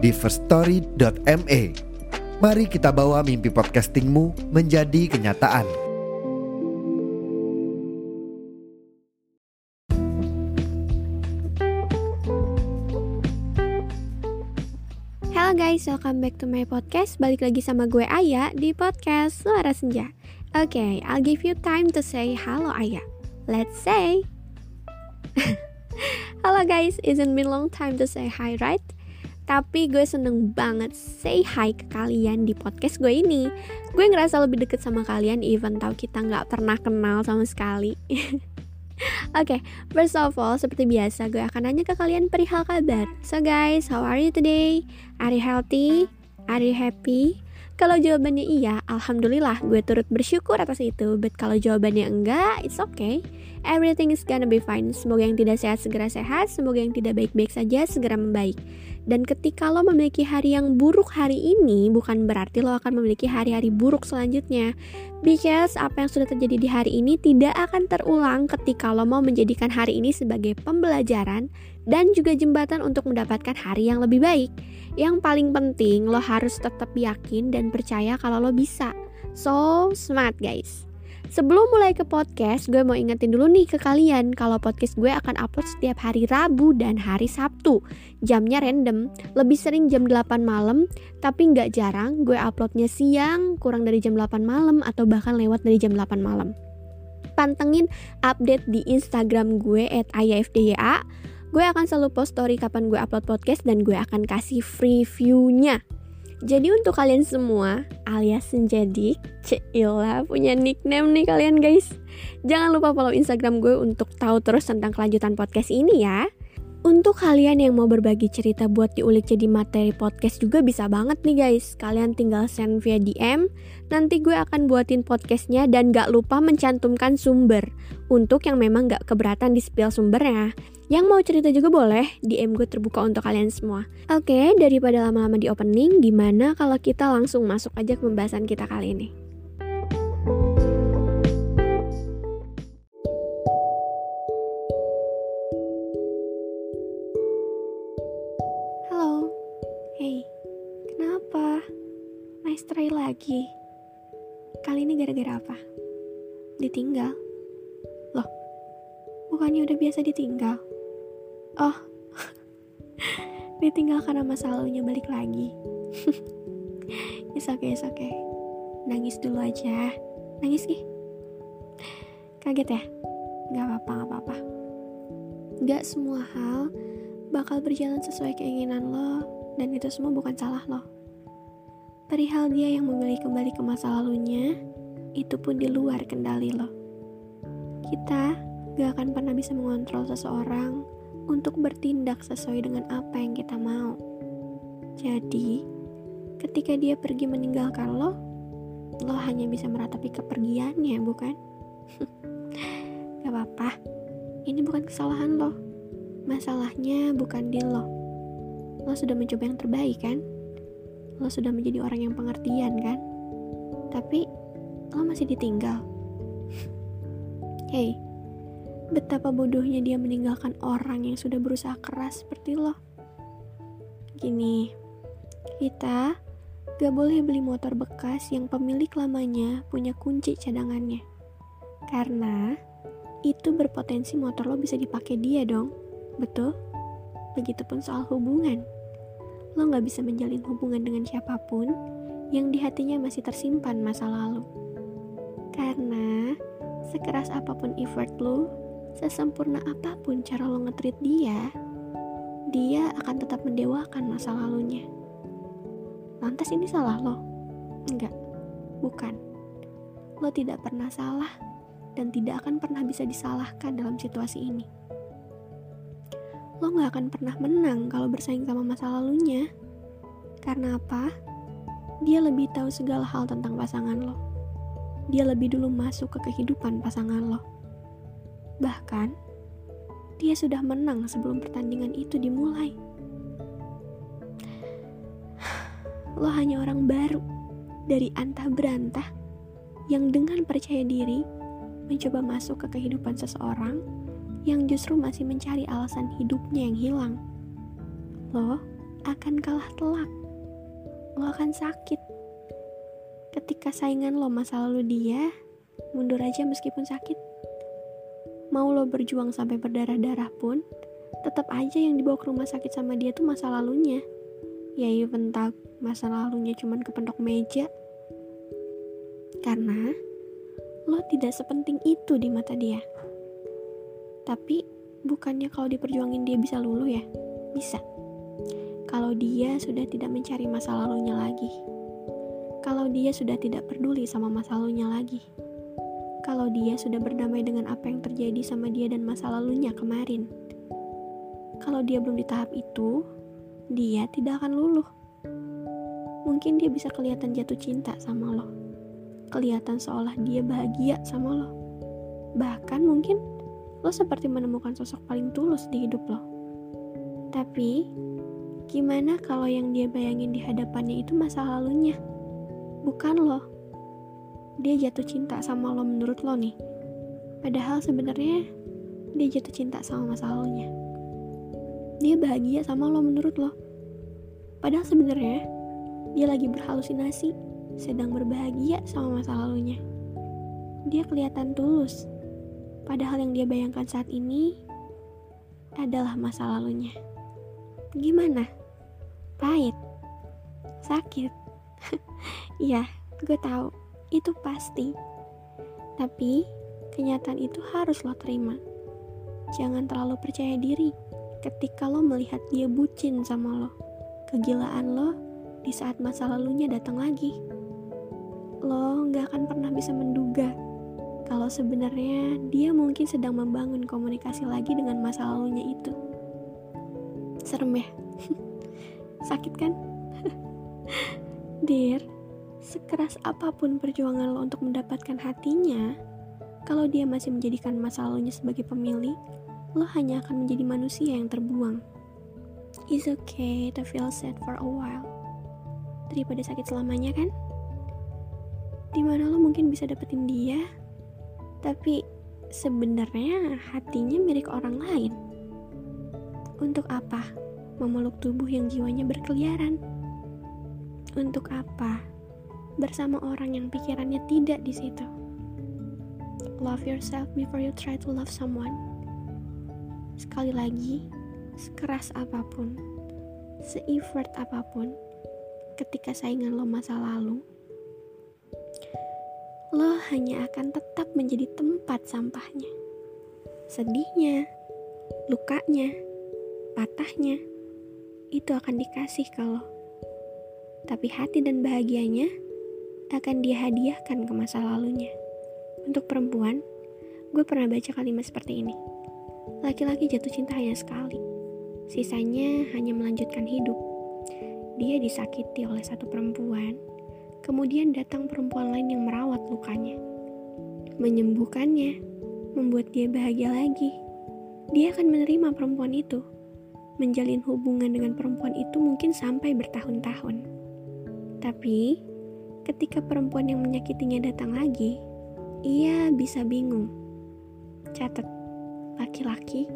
di firststory.me. Mari kita bawa mimpi podcastingmu menjadi kenyataan. Halo guys, welcome back to my podcast. Balik lagi sama gue Aya di podcast Suara Senja. Oke, okay, I'll give you time to say halo Aya. Let's say. halo guys, isn't been long time to say hi, right? Tapi gue seneng banget say hi ke kalian di podcast gue ini. Gue ngerasa lebih deket sama kalian even tau kita nggak pernah kenal sama sekali. Oke, okay, first of all, seperti biasa gue akan nanya ke kalian perihal kabar. So guys, how are you today? Are you healthy? Are you happy? Kalau jawabannya iya, alhamdulillah gue turut bersyukur atas itu. But kalau jawabannya enggak, it's okay. Everything is gonna be fine. Semoga yang tidak sehat segera sehat, semoga yang tidak baik-baik saja segera membaik. Dan ketika lo memiliki hari yang buruk hari ini, bukan berarti lo akan memiliki hari-hari buruk selanjutnya. Because apa yang sudah terjadi di hari ini tidak akan terulang ketika lo mau menjadikan hari ini sebagai pembelajaran dan juga jembatan untuk mendapatkan hari yang lebih baik. Yang paling penting, lo harus tetap yakin dan percaya kalau lo bisa. So smart guys. Sebelum mulai ke podcast, gue mau ingetin dulu nih ke kalian kalau podcast gue akan upload setiap hari Rabu dan hari Sabtu. Jamnya random, lebih sering jam 8 malam, tapi nggak jarang gue uploadnya siang, kurang dari jam 8 malam, atau bahkan lewat dari jam 8 malam. Pantengin update di Instagram gue at ayafdya. Gue akan selalu post story kapan gue upload podcast dan gue akan kasih free view-nya. Jadi untuk kalian semua alias Senjadik, Cila punya nickname nih kalian guys. Jangan lupa follow Instagram gue untuk tahu terus tentang kelanjutan podcast ini ya. Untuk kalian yang mau berbagi cerita buat diulik jadi materi podcast juga bisa banget nih guys. Kalian tinggal send via DM, nanti gue akan buatin podcastnya dan gak lupa mencantumkan sumber. Untuk yang memang gak keberatan di spill sumbernya. Yang mau cerita juga boleh, DM gue terbuka untuk kalian semua. Oke, daripada lama-lama di opening, gimana kalau kita langsung masuk aja ke pembahasan kita kali ini. try lagi. Kali ini gara-gara apa? Ditinggal? Loh, bukannya udah biasa ditinggal? Oh, ditinggal karena masa lalunya balik lagi. it's okay, it's okay. Nangis dulu aja. Nangis nih. Kaget ya? Gak apa-apa, gak apa-apa. Gak semua hal bakal berjalan sesuai keinginan lo, dan itu semua bukan salah lo Perihal dia yang memilih kembali ke masa lalunya, itu pun di luar kendali lo. Kita gak akan pernah bisa mengontrol seseorang untuk bertindak sesuai dengan apa yang kita mau. Jadi, ketika dia pergi meninggalkan lo, lo hanya bisa meratapi kepergiannya, bukan? gak apa-apa, ini bukan kesalahan lo. Masalahnya bukan di lo. Lo sudah mencoba yang terbaik, kan? lo sudah menjadi orang yang pengertian kan tapi lo masih ditinggal hey betapa bodohnya dia meninggalkan orang yang sudah berusaha keras seperti lo. Gini kita gak boleh beli motor bekas yang pemilik lamanya punya kunci cadangannya. Karena itu berpotensi motor lo bisa dipakai dia dong. Betul? Begitupun soal hubungan. Lo gak bisa menjalin hubungan dengan siapa pun yang di hatinya masih tersimpan masa lalu. Karena sekeras apa pun effort lo, sesempurna apa pun cara lo ngetrit dia, dia akan tetap mendewakan masa lalunya. Lantas ini salah lo? Enggak, bukan. Lo tidak pernah salah dan tidak akan pernah bisa disalahkan dalam situasi ini lo gak akan pernah menang kalau bersaing sama masa lalunya. Karena apa? Dia lebih tahu segala hal tentang pasangan lo. Dia lebih dulu masuk ke kehidupan pasangan lo. Bahkan, dia sudah menang sebelum pertandingan itu dimulai. Lo hanya orang baru dari antah berantah yang dengan percaya diri mencoba masuk ke kehidupan seseorang yang justru masih mencari alasan hidupnya yang hilang. Lo akan kalah telak. Lo akan sakit. Ketika saingan lo masa lalu dia, mundur aja meskipun sakit. Mau lo berjuang sampai berdarah-darah pun, tetap aja yang dibawa ke rumah sakit sama dia tuh masa lalunya. Ya even tak masa lalunya cuman kepentok meja. Karena lo tidak sepenting itu di mata dia. Tapi bukannya kalau diperjuangin dia bisa luluh ya? Bisa. Kalau dia sudah tidak mencari masa lalunya lagi. Kalau dia sudah tidak peduli sama masa lalunya lagi. Kalau dia sudah berdamai dengan apa yang terjadi sama dia dan masa lalunya kemarin. Kalau dia belum di tahap itu, dia tidak akan luluh. Mungkin dia bisa kelihatan jatuh cinta sama lo kelihatan seolah dia bahagia sama lo. Bahkan mungkin lo seperti menemukan sosok paling tulus di hidup lo. Tapi, gimana kalau yang dia bayangin di hadapannya itu masa lalunya? Bukan lo. Dia jatuh cinta sama lo menurut lo nih. Padahal sebenarnya dia jatuh cinta sama masa lalunya. Dia bahagia sama lo menurut lo. Padahal sebenarnya dia lagi berhalusinasi sedang berbahagia sama masa lalunya. Dia kelihatan tulus, padahal yang dia bayangkan saat ini adalah masa lalunya. Gimana? Pahit? Sakit? Iya, gue tahu. Itu pasti. Tapi, kenyataan itu harus lo terima. Jangan terlalu percaya diri ketika lo melihat dia bucin sama lo. Kegilaan lo di saat masa lalunya datang lagi lo nggak akan pernah bisa menduga kalau sebenarnya dia mungkin sedang membangun komunikasi lagi dengan masa lalunya itu. Serem ya? Sakit kan? Dear, sekeras apa pun perjuangan lo untuk mendapatkan hatinya, kalau dia masih menjadikan masa lalunya sebagai pemilih, lo hanya akan menjadi manusia yang terbuang. It's okay to feel sad for a while. Daripada sakit selamanya kan? di mana lo mungkin bisa dapetin dia tapi sebenarnya hatinya milik orang lain untuk apa memeluk tubuh yang jiwanya berkeliaran untuk apa bersama orang yang pikirannya tidak di situ love yourself before you try to love someone sekali lagi sekeras apa pun se-effort apa pun ketika saingan lo masa lalu lo hanya akan tetap menjadi tempat sampahnya. Sedihnya, lukanya, patahnya, itu akan dikasih kalau. Tapi hati dan bahagianya akan dia hadiahkan ke masa lalunya. Untuk perempuan, gue pernah baca kalimat seperti ini. Laki-laki jatuh cinta hanya sekali. Sisanya hanya melanjutkan hidup. Dia disakiti oleh satu perempuan Kemudian datang perempuan lain yang merawat lukanya, menyembuhkannya, membuat dia bahagia lagi. Dia akan menerima perempuan itu, menjalin hubungan dengan perempuan itu mungkin sampai bertahun-tahun. Tapi, ketika perempuan yang menyakitinya datang lagi, ia bisa bingung. Catat, laki-laki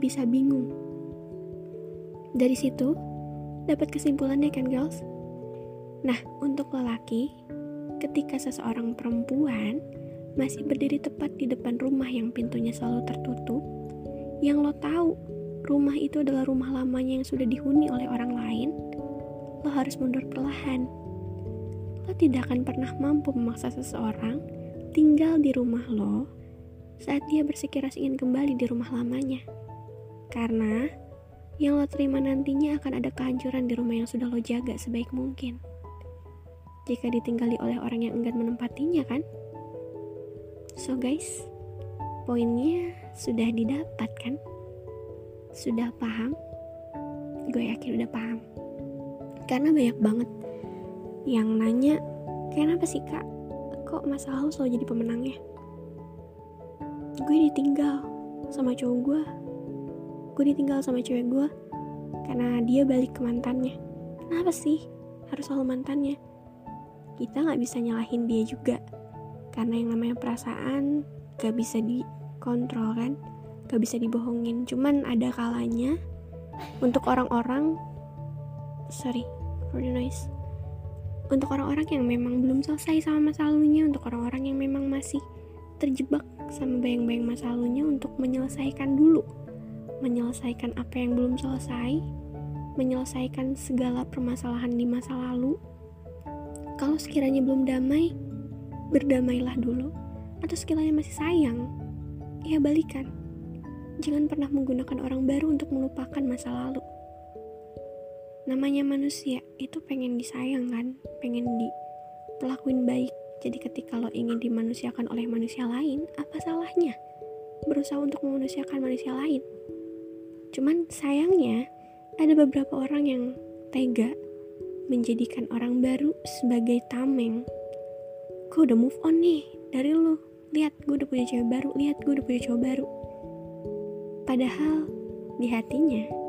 bisa bingung. Dari situ, dapat kesimpulannya kan, girls? Nah, untuk lelaki, ketika seseorang perempuan masih berdiri tepat di depan rumah yang pintunya selalu tertutup, yang lo tahu rumah itu adalah rumah lamanya yang sudah dihuni oleh orang lain, lo harus mundur perlahan. Lo tidak akan pernah mampu memaksa seseorang tinggal di rumah lo saat dia bersikeras ingin kembali di rumah lamanya. Karena yang lo terima nantinya akan ada kehancuran di rumah yang sudah lo jaga sebaik mungkin jika ditinggali oleh orang yang enggan menempatinya kan? So guys, poinnya sudah didapat kan? Sudah paham? Gue yakin udah paham. karena banyak banget yang nanya kenapa sih kak? Kok masa lalu selalu jadi pemenangnya? Gue ditinggal sama cowok gue. Gue ditinggal sama cewek gue karena dia balik ke mantannya. Kenapa sih harus selalu mantannya? Kita nggak bisa nyalahin dia juga karena yang namanya perasaan gak bisa dikontrol kan? Gak bisa dibohongin. Cuman ada kalanya untuk orang-orang sorry for the noise untuk orang-orang yang memang belum selesai sama masa lalunya untuk orang-orang yang memang masih terjebak sama bayang-bayang masa lalunya untuk menyelesaikan dulu. Menyelesaikan apa yang belum selesai menyelesaikan segala permasalahan di masa lalu. Kalau sekiranya belum damai berdamailah dulu. Atau sekiranya masih sayang ya balikan. Jangan pernah menggunakan orang baru untuk melupakan masa lalu namanya manusia itu pengen disayang kan pengen diperlakuin baik. Jadi ketika lo ingin dimanusiakan oleh manusia lain apa salahnya? Berusaha untuk memanusiakan manusia lain. Cuman sayangnya ada beberapa orang yang tega menjadikan orang baru sebagai tameng. Gue udah move on nih dari lo lihat gue udah punya cewek baru. Lihat gue udah punya cowok baru. Padahal di hatinya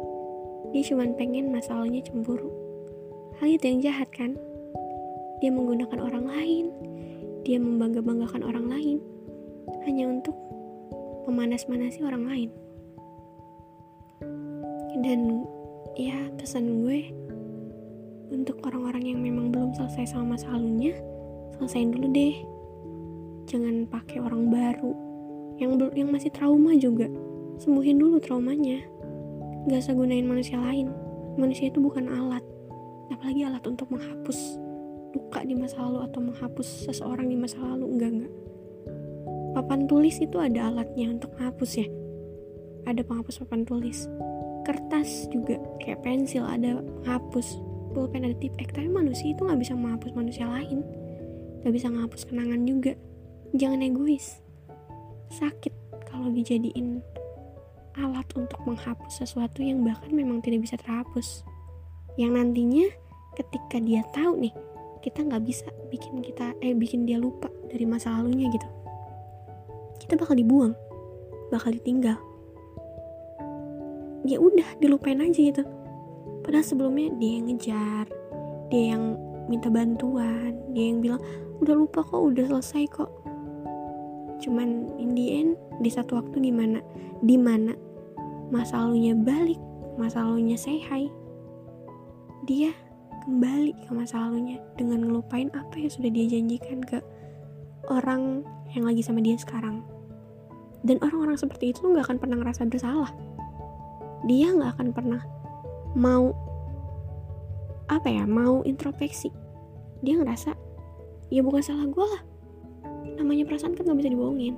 dia cuma pengen masalahnya cemburu. Hal itu yang jahat kan? Dia menggunakan orang lain, dia membangga-banggakan orang lain hanya untuk memanas-manasi orang lain. Dan ya pesan gue untuk orang-orang yang memang belum selesai sama masa lalunya, selesaiin dulu deh. Jangan pakai orang baru yang yang masih trauma juga. Sembuhin dulu traumanya Gak usah gunain manusia lain. Manusia itu bukan alat. Apalagi alat untuk menghapus luka di masa lalu atau menghapus seseorang di masa lalu. Enggak, enggak. Papan tulis itu ada alatnya untuk menghapus ya. Ada penghapus papan tulis. Kertas juga kayak pensil ada penghapus. Pulpen ada tip ek. Tapi manusia itu nggak bisa menghapus manusia lain. Gak bisa menghapus kenangan juga. Jangan egois. Sakit kalau dijadiin alat untuk menghapus sesuatu yang bahkan memang tidak bisa terhapus. Yang nantinya ketika dia tahu nih, kita nggak bisa bikin kita eh bikin dia lupa dari masa lalunya gitu. Kita bakal dibuang, bakal ditinggal. Ya udah, dilupain aja gitu. Padahal sebelumnya dia yang ngejar, dia yang minta bantuan, dia yang bilang udah lupa kok, udah selesai kok. Cuman in the end di satu waktu gimana? Di mana masa lalunya balik, masa lalunya say hi. Dia kembali ke masa lalunya dengan ngelupain apa yang sudah dia janjikan ke orang yang lagi sama dia sekarang. Dan orang-orang seperti itu nggak akan pernah ngerasa bersalah. Dia nggak akan pernah mau apa ya, mau introspeksi. Dia ngerasa ya bukan salah gue lah. Namanya perasaan kan nggak bisa dibohongin.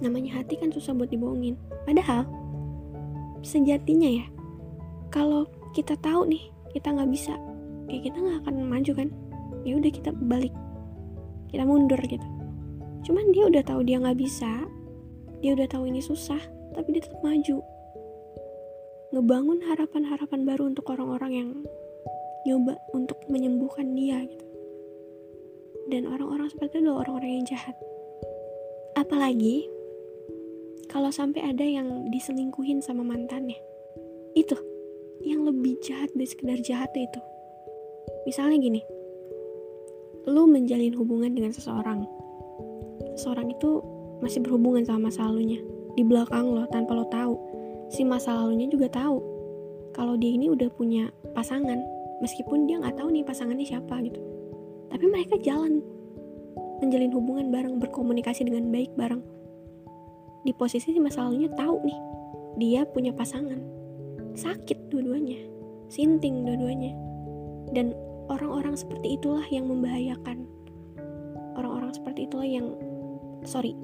Namanya hati kan susah buat dibohongin. Padahal sejatinya ya. Kalau kita tahu nih kita nggak bisa ya kita nggak akan maju kan. Ya udah kita balik. Kita mundur gitu. Cuman dia udah tahu dia nggak bisa dia udah tahu ini susah tapi dia tetap maju. Ngebangun harapan-harapan baru untuk orang-orang yang nyoba untuk menyembuhkan dia gitu. Dan orang-orang seperti itu adalah orang-orang yang jahat. Apalagi kalau sampai ada yang diselingkuhin sama mantannya itu yang lebih jahat dari sekedar jahat itu. Misalnya gini lu menjalin hubungan dengan seseorang. Seseorang itu masih berhubungan sama masa lalunya di belakang lo tanpa lo tahu. Si masa lalunya juga tahu kalau dia ini udah punya pasangan meskipun dia nggak tahu nih pasangannya siapa gitu. Tapi mereka jalan menjalin hubungan bareng berkomunikasi dengan baik bareng di posisi si masa lalunya tahu nih dia punya pasangan. Sakit dua-duanya sinting dua-duanya. Dan orang-orang seperti itulah yang membahayakan. Orang-orang seperti itulah yang sorry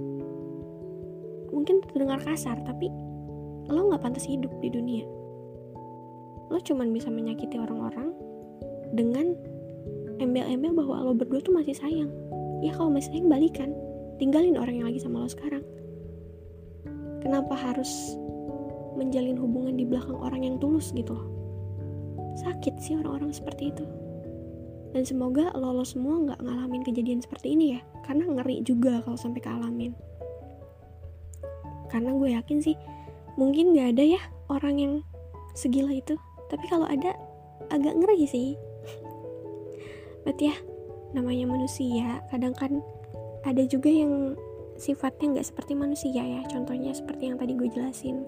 mungkin terdengar kasar tapi lo nggak pantas hidup di dunia. Lo cuman bisa menyakiti orang-orang dengan embel-embel bahwa lo berdua tuh masih sayang. Ya kalau masih sayang balikan. Tinggalin orang yang lagi sama lo sekarang kenapa harus menjalin hubungan di belakang orang yang tulus gitu loh? Sakit sih orang-orang seperti itu. Dan semoga lo, lo semua nggak ngalamin kejadian seperti ini ya karena ngeri juga kalau sampai kealamin. Karena gue yakin sih mungkin nggak ada ya orang yang segila itu. Tapi kalau ada agak ngeri sih. Berarti ya namanya manusia kadang kan ada juga yang sifatnya nggak seperti manusia ya. Contohnya seperti yang tadi gue jelasin.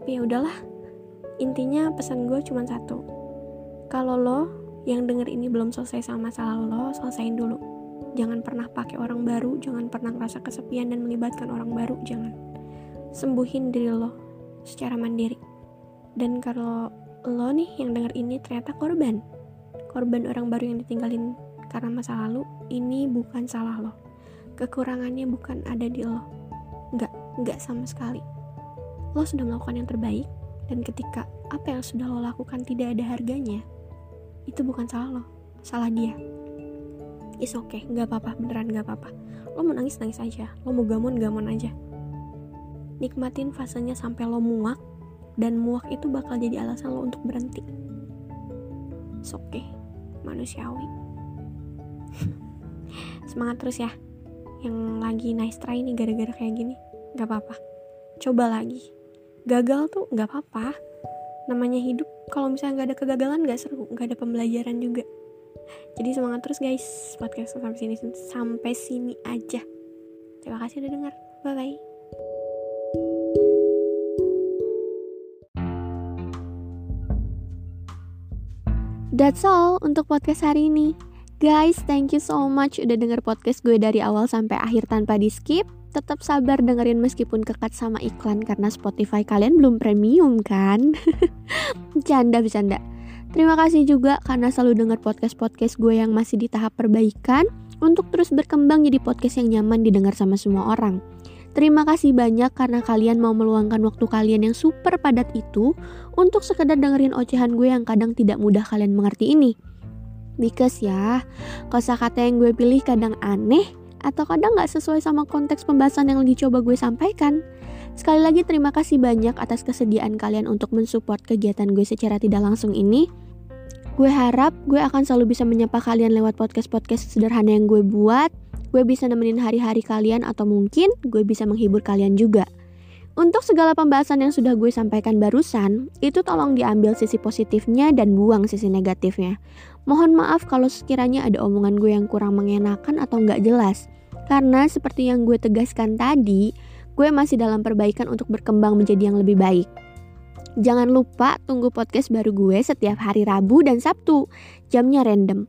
Tapi ya udahlah. Intinya pesan gue cuma satu. Kalau lo yang denger ini belum selesai sama masalah lo selesaiin dulu. Jangan pernah pakai orang baru jangan pernah ngerasa kesepian dan melibatkan orang baru jangan. Sembuhin diri lo secara mandiri. Dan kalau lo nih yang denger ini ternyata korban. Korban orang baru yang ditinggalin karena masa lalu ini bukan salah lo kekurangannya bukan ada di lo nggak nggak sama sekali lo sudah melakukan yang terbaik dan ketika apa yang sudah lo lakukan tidak ada harganya, itu bukan salah lo, salah dia. Is oke, okay, nggak apa-apa, beneran nggak apa-apa. Lo mau nangis nangis aja, lo mau gamon gamon aja. Nikmatin fasenya sampai lo muak, dan muak itu bakal jadi alasan lo untuk berhenti. Oke, okay, manusiawi. Semangat terus ya, yang lagi nice try nih gara-gara kayak gini, nggak apa-apa. Coba lagi, gagal tuh nggak apa-apa. Namanya hidup kalau misalnya nggak ada kegagalan nggak seru. Nggak ada pembelajaran juga. Jadi semangat terus guys. Podcast sampai sini sampai sini aja. Terima kasih udah dengar bye bye That's all untuk podcast hari ini. Guys, thank you so much udah denger podcast gue dari awal sampai akhir tanpa di skip tetap sabar dengerin meskipun kekat sama iklan karena Spotify kalian belum premium kan? Bercanda, bercanda. Terima kasih juga karena selalu denger podcast-podcast gue yang masih di tahap perbaikan untuk terus berkembang jadi podcast yang nyaman didengar sama semua orang. Terima kasih banyak karena kalian mau meluangkan waktu kalian yang super padat itu untuk sekedar dengerin ocehan gue yang kadang tidak mudah kalian mengerti ini. Because ya, kosakata yang gue pilih kadang aneh, atau kadang nggak sesuai sama konteks pembahasan yang lagi coba gue sampaikan. Sekali lagi terima kasih banyak atas kesediaan kalian untuk mensupport kegiatan gue secara tidak langsung ini. Gue harap gue akan selalu bisa menyapa kalian lewat podcast-podcast sederhana yang gue buat. Gue bisa nemenin hari-hari kalian atau mungkin gue bisa menghibur kalian juga. Untuk segala pembahasan yang sudah gue sampaikan barusan, itu tolong diambil sisi positifnya dan buang sisi negatifnya. Mohon maaf kalau sekiranya ada omongan gue yang kurang mengenakan atau nggak jelas. Karena seperti yang gue tegaskan tadi, gue masih dalam perbaikan untuk berkembang menjadi yang lebih baik. Jangan lupa tunggu podcast baru gue setiap hari Rabu dan Sabtu. Jamnya random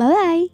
Bye-bye.